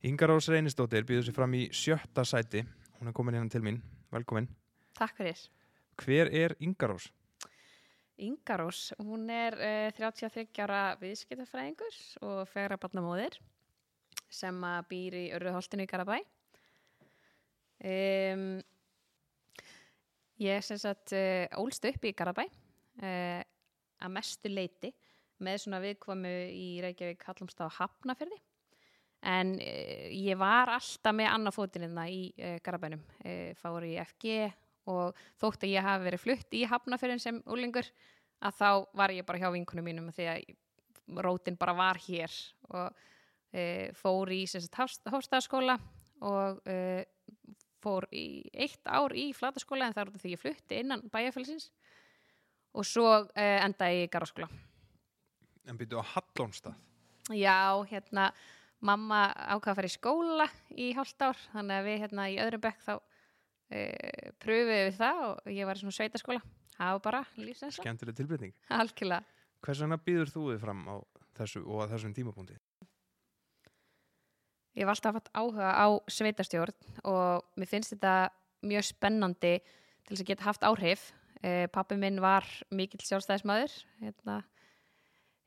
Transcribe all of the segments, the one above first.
Inga Rós Reynistóttir býður sér fram í sjötta sæti. Hún er komin hérna til mín. Velkomin. Takk fyrir. Hver er Inga Rós? Ingarós, hún er uh, 33 ára viðskiptafræðingur og fegra barnamóðir sem býr í Örðuholtinu í Garabæ. Um, ég sem sagt uh, ólst upp í Garabæ uh, að mestu leiti með svona viðkvamu í Reykjavík Hallumstá Hafnafyrði en uh, ég var alltaf með annað fótinina í uh, Garabænum uh, fór í FG og þótt að ég hafi verið flutt í Hafnafyrðin sem úlingur að þá var ég bara hjá vinkunum mínum því að rótin bara var hér og e, fór í hóstaðaskóla og e, fór í eitt ár í flataskóla en það er því ég flutti innan bæjarfélsins og svo e, enda í garðaskóla. En byrju á Hallónstað. Já, hérna, mamma ákvað að fara í skóla í hálft ár þannig að við hérna í öðrum bekk þá e, pröfum við það og ég var í svona sveitaskóla það var bara lífsins Skemmtileg tilbreyting. algjörlega Hvers vegna býður þú þið fram á þessu og að þessum tímapunkti? ég hef alltaf haft áhuga á sveitastjórn og mér finnst þetta mjög spennandi til þess að geta haft áhrif eh, pappi minn var mikill sjálfstæðismæður hérna,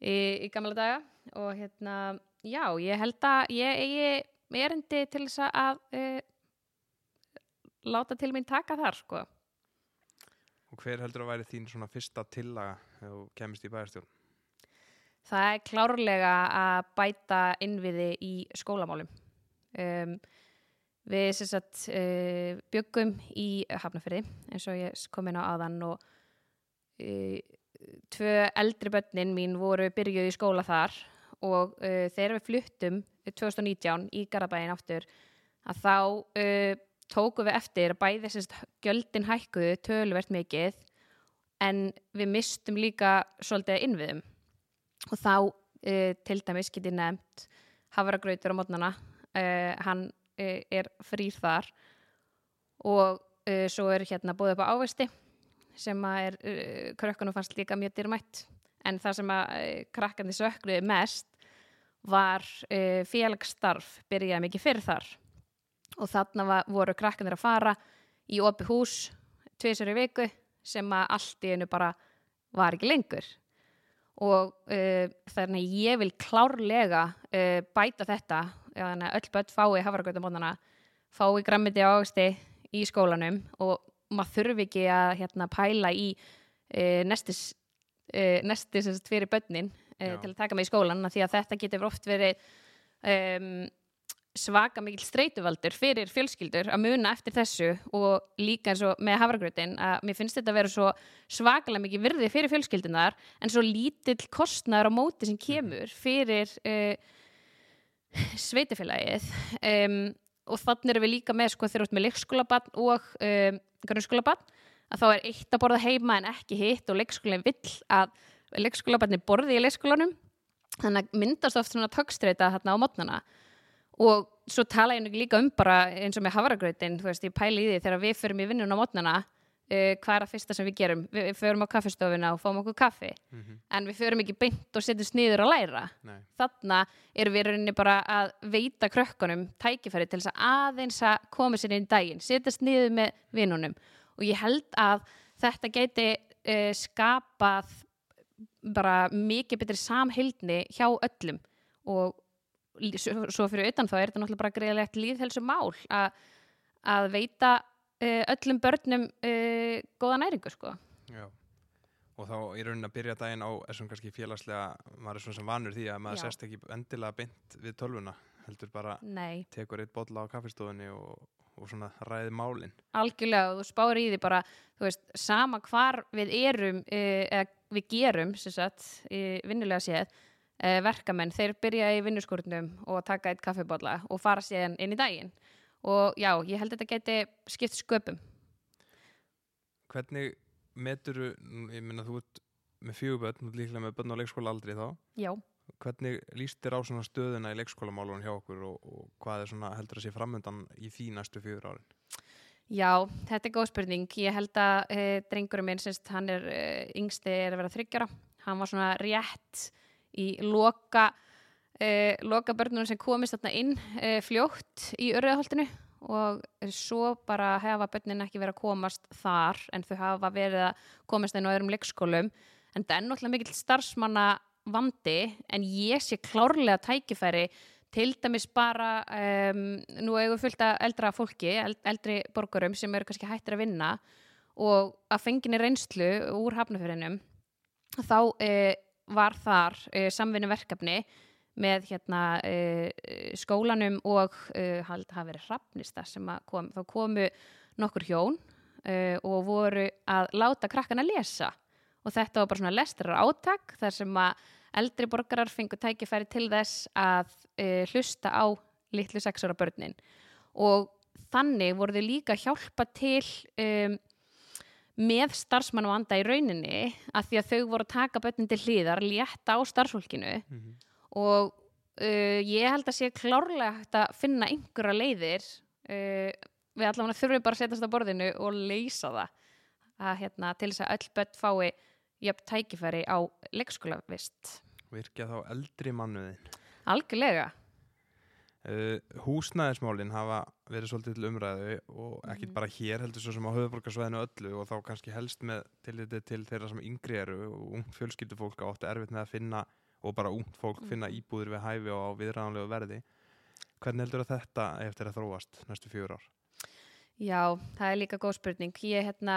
í, í gamla daga og hérna, já, ég held að ég eigi erindi til þess að eh, láta til mín taka þar sko Og hver heldur að væri þín svona fyrsta tillaga þegar þú kemist í bæjarstjórn? Það er klárlega að bæta innviði í skólamálum. Um, við sagt, uh, byggum í Hafnafyrði eins og ég kom inn á aðan og uh, tvö eldri börnin mín voru byrjuð í skóla þar og uh, þegar við fluttum 2019 í Garabæin aftur að þá uh, tóku við eftir að bæði sérst gjöldin hækkuðu töluvert mikið en við mistum líka svolítið innviðum. Og þá uh, til dæmis get ég nefnt hafragrautur á mótnana uh, hann uh, er frýr þar. Og uh, svo er hérna búið upp á ávesti sem að er krökkunum fannst líka mjög dýrmætt. En það sem að krakkandi sökluði mest var uh, félagsstarf byrjaði mikið fyrir þar og þarna var, voru krakkanir að fara í opi hús tvisar í viku sem að allt í einu bara var ekki lengur og uh, þannig ég vil klárlega uh, bæta þetta þannig að öll börn fái hafragautamónana fái grammiti ágasti í skólanum og maður þurfi ekki að hérna, pæla í nestis nestis fyrir börnin. Uh, til að taka mig í skólan því að þetta getur oft verið um, svaka mikil streytuvaldur fyrir fjölskyldur að muna eftir þessu og líka eins og með hafragrautin að mér finnst þetta að vera svo svakalega mikið virði fyrir fjölskyldunar en svo lítill kostnaður á móti sem kemur fyrir uh, sveitifélagið um, og þannig erum við líka með sko þegar út með leikskólabann og um, grunnskólabann að þá er eitt að borða heima en ekki hitt og leikskólinn vill að leikskólabanni borði í leikskólanum. Þannig að myndast oft svona tökstreita þarna á mótnana og svo tala ég líka um bara eins og með hafragrautin, þú veist, ég pæli í því þegar við förum í vinnun á mótnana uh, hvað er að fyrsta sem við gerum? Við, við förum á kaffestofuna og fáum okkur kaffi. Mm en við förum ekki beint og setjum sniður að læra. Nei. þarna erum við rauninni bara að veita krökkunum tækifæri til þess að aðeins að koma sér inn í daginn, setja sniður með vinnunum. Og ég held að þetta geti uh, skapað bara mikið betri samhildni hjá öllum og svo fyrir utan þá er þetta náttúrulega bara greiðilegt líðhelsu mál að, veita uh, öllum börnum uh, góða næringu sko. Já. Og þá í raunin að byrja daginn á þessum kannski félagslega, maður er svona sem vanur því að maður Já. sest ekki endilega beint við tölvuna, heldur bara Nei, tekur eitt bolla á kaffistofunni og, og svona ræði málin. algjörlega og þú spáir í því bara, þú veist, sama hvar við erum uh, eða við gerum, sem sagt, uh, vinnulega séð uh, verkamenn, þeir byrja í vinnuskúrnum og taka eitt kaffibólla og fara síðan inn í daginn. Og já, ég held að þetta geti skipt sköpum. Hvernig meturu, ég minna þú ert með fjöguböld, líklega með börn á leikskóla aldrei þá, Já, hvernig líst þér á svona stöðuna í leikskólamálun hjá okkur og, og hvað er svona heldur að sé framöndan í því næstu fjögur árin? Já, þetta er góð spurning. Ég held að uh, drengurinn minn, semst, hann er uh, yngsti er að vera þryggjara. Hann var svona rétt í loka uh, loka börnunum sem komist þarna inn fljótt í örðaholtinu og svo bara hefa börnin ekki verið að komast þar en þau hafa verið að komast inn á öðrum leikskólum en það er náttúrulega mikill starfsmanna vandi en ég sé klárlega tækifæri til dæmis bara um, nú við fullt að eldra fólki eld, eldri borgurum sem eru kannski hættir að vinna og að fenginni reynslu úr hafnafjörðinum þá uh, var þar uh, samvinni verkefni með hérna uh, skólanum og hafa verið hrafnista sem kom, þá komu nokkur hjón og voru að láta krakkana lesa og þetta var bara svona lestrar átak þar sem að eldri borgarar fengu tækifæri til þess að uh, hlusta á litlu sexara börnin og þannig voru þau líka hjálpa til um, með starfsmann og anda í rauninni að því að þau voru að taka börnin til hlýðar létta á starfsfólkinu mm -hmm. og uh, ég held að sé klárlega hægt að finna einhverja leiðir uh, við allavega þurfum bara að setjast á borðinu og leysa það að, hérna, til þess að öll börn fái jöfn tækifæri á leikskólavist Virkja þá eldri mannuðin Algjörlega uh, Húsnæðismálin hafa verið svolítið til umræðu og ekki mm. bara hér heldur svo sem á höfuborgarsvæðinu öllu og þá kannski helst með tillitið til þeirra sem yngri eru og ung fjölskyldufólk átti erfitt með að finna og bara ungt fólk mm. finna íbúðir við hæfi og á viðræðanlegu verði Hvernig heldur þetta eftir að þróast næstu fjör ár? Já, það er líka góð spurning. Ég, hérna,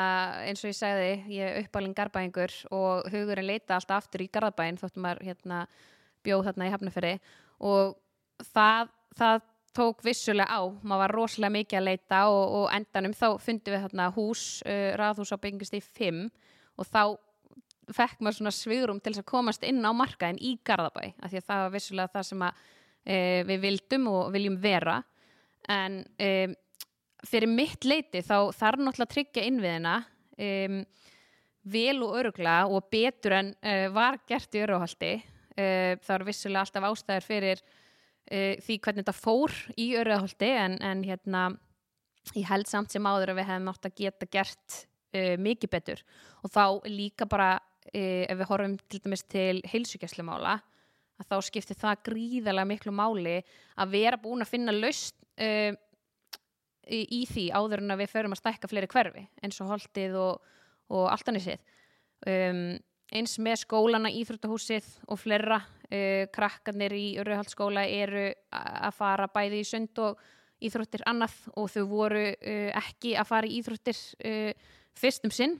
eins og ég segði, ég er uppalinn garbaðingur og hugurinn leita alltaf aftur í garðabæinn þóttum maður hérna, bjóð þarna í hafnaferi og það, það tók vissulega á. Maður var rosalega mikið að leita og, og endanum þá fundum við þarna hús, uh, raðhús á byggingust í 5 og þá fekk maður svona svigurum til að komast inn á markaðin í garðabæ af því að það var vissulega það sem að, uh, við vildum og viljum vera en um, fyrir mitt leiti þá þarf náttúrulega að tryggja innviðina um, vel og örugla og betur en uh, var gert í öruhaldi uh, það eru vissulega alltaf ástæður fyrir uh, því hvernig þetta fór í öruhaldi en, en hérna ég held samt sem áður að við hefum átt að geta gert uh, mikið betur. Og þá líka bara uh, ef við horfum til dæmis til heilsugjæslumála að þá skiptir það gríðarlega miklu máli að vera búin að finna laust uh, í, í því áður en að við förum að stækka fleiri hverfi eins og holdið og, og alltanisið um, eins með skólana, íþróttahúsið og fleira uh, krakkarnir í Örðuhaldskóla eru að fara bæði í sund og íþróttir annað og þau voru uh, ekki að fara í íþróttir uh, fyrst um sinn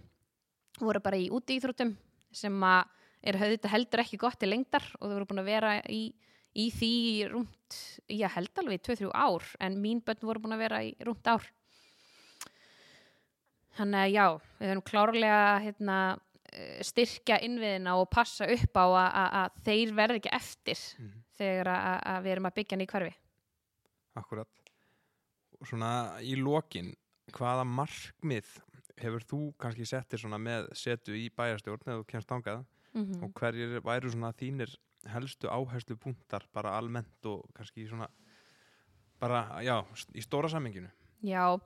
voru bara í úti íþróttum sem að er heldur ekki gott til lengdar og þau voru búin að vera í í því rúmt, ég held alveg 2-3 ár en mín börn voru búin að vera í rúmt ár þannig að já, við höfum klárlega hérna, eh, styrkja innviðina og passa upp á að þeir verði ekki eftir mm -hmm. þegar að við erum að byggja nýjum hverfi Akkurat svona í lokin hvaða markmið hefur þú kannski settir svona með setu í bæjarstjórn eða þú kemst ángað mm -hmm. og hverjir væru svona þínir helstu áherslu punktar bara almennt og kannski svona bara, já, í stóra samminginu Já,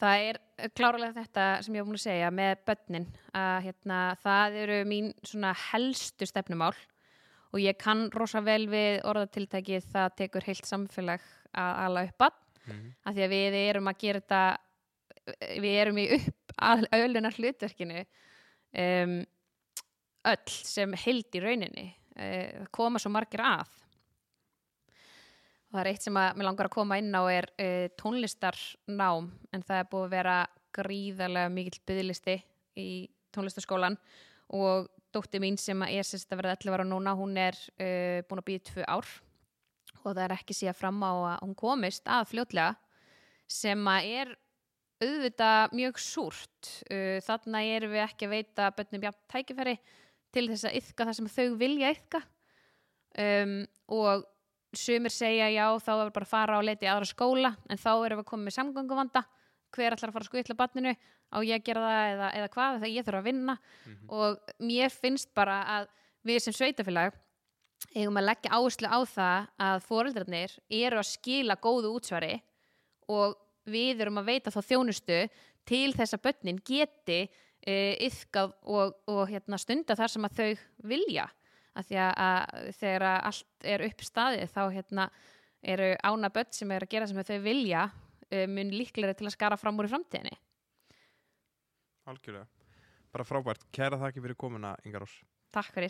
það er klárlega þetta sem ég hef búin að segja með börnin, að hérna það eru mín svona helstu stefnumál og ég kann rosa vel við orðatiltækið það tekur heilt samfélag að ala upp að, mm -hmm. að því að við erum að gera þetta við erum í upp að ölunar hlutverkinu um, öll sem held í rauninni uh, koma svo margir að. Og það er eitt sem að mér langar að koma inn á er uh, tónlistarnám en það er búið að vera gríðarlega mikill byggðlisti í tónlistarskólan og dótti mín sem er sérst að verða 11 ára núna, hún er uh, búin að býja tvö ár. Og það er ekki síðan fram á að hún komist að fljótlega sem að er auðvitað mjög súrt. Þarna erum við ekki að veita bönnum jafn tækifæri til þess að yfka það sem þau vilja yfka um, og sumir segja já þá er bara að fara og leta í aðra skóla en þá erum við komið með samgönguvanda. Hver ætlar að fara að skuðla banninu á ég að gera það eða, eða hvað? Þegar ég þurfa að vinna. Mm -hmm. og mér finnst bara að við sem sveitafélag eigum að leggja áherslu á það að fóreldrarnir eru að skila góðu útsvari og við erum að veita þá þjónustu til þess að börnin geti yfkað e, og, og hérna, stunda þar sem að þau vilja að því að, að þegar að allt er upp staðið þá hérna eru ána börn sem er að gera sem þau vilja uh, mun líklegri til að skara fram úr í framtíðinni Algjörlega. Bara frábært. Kæra þakki fyrir komuna, Ingar Rós. Takk fyrir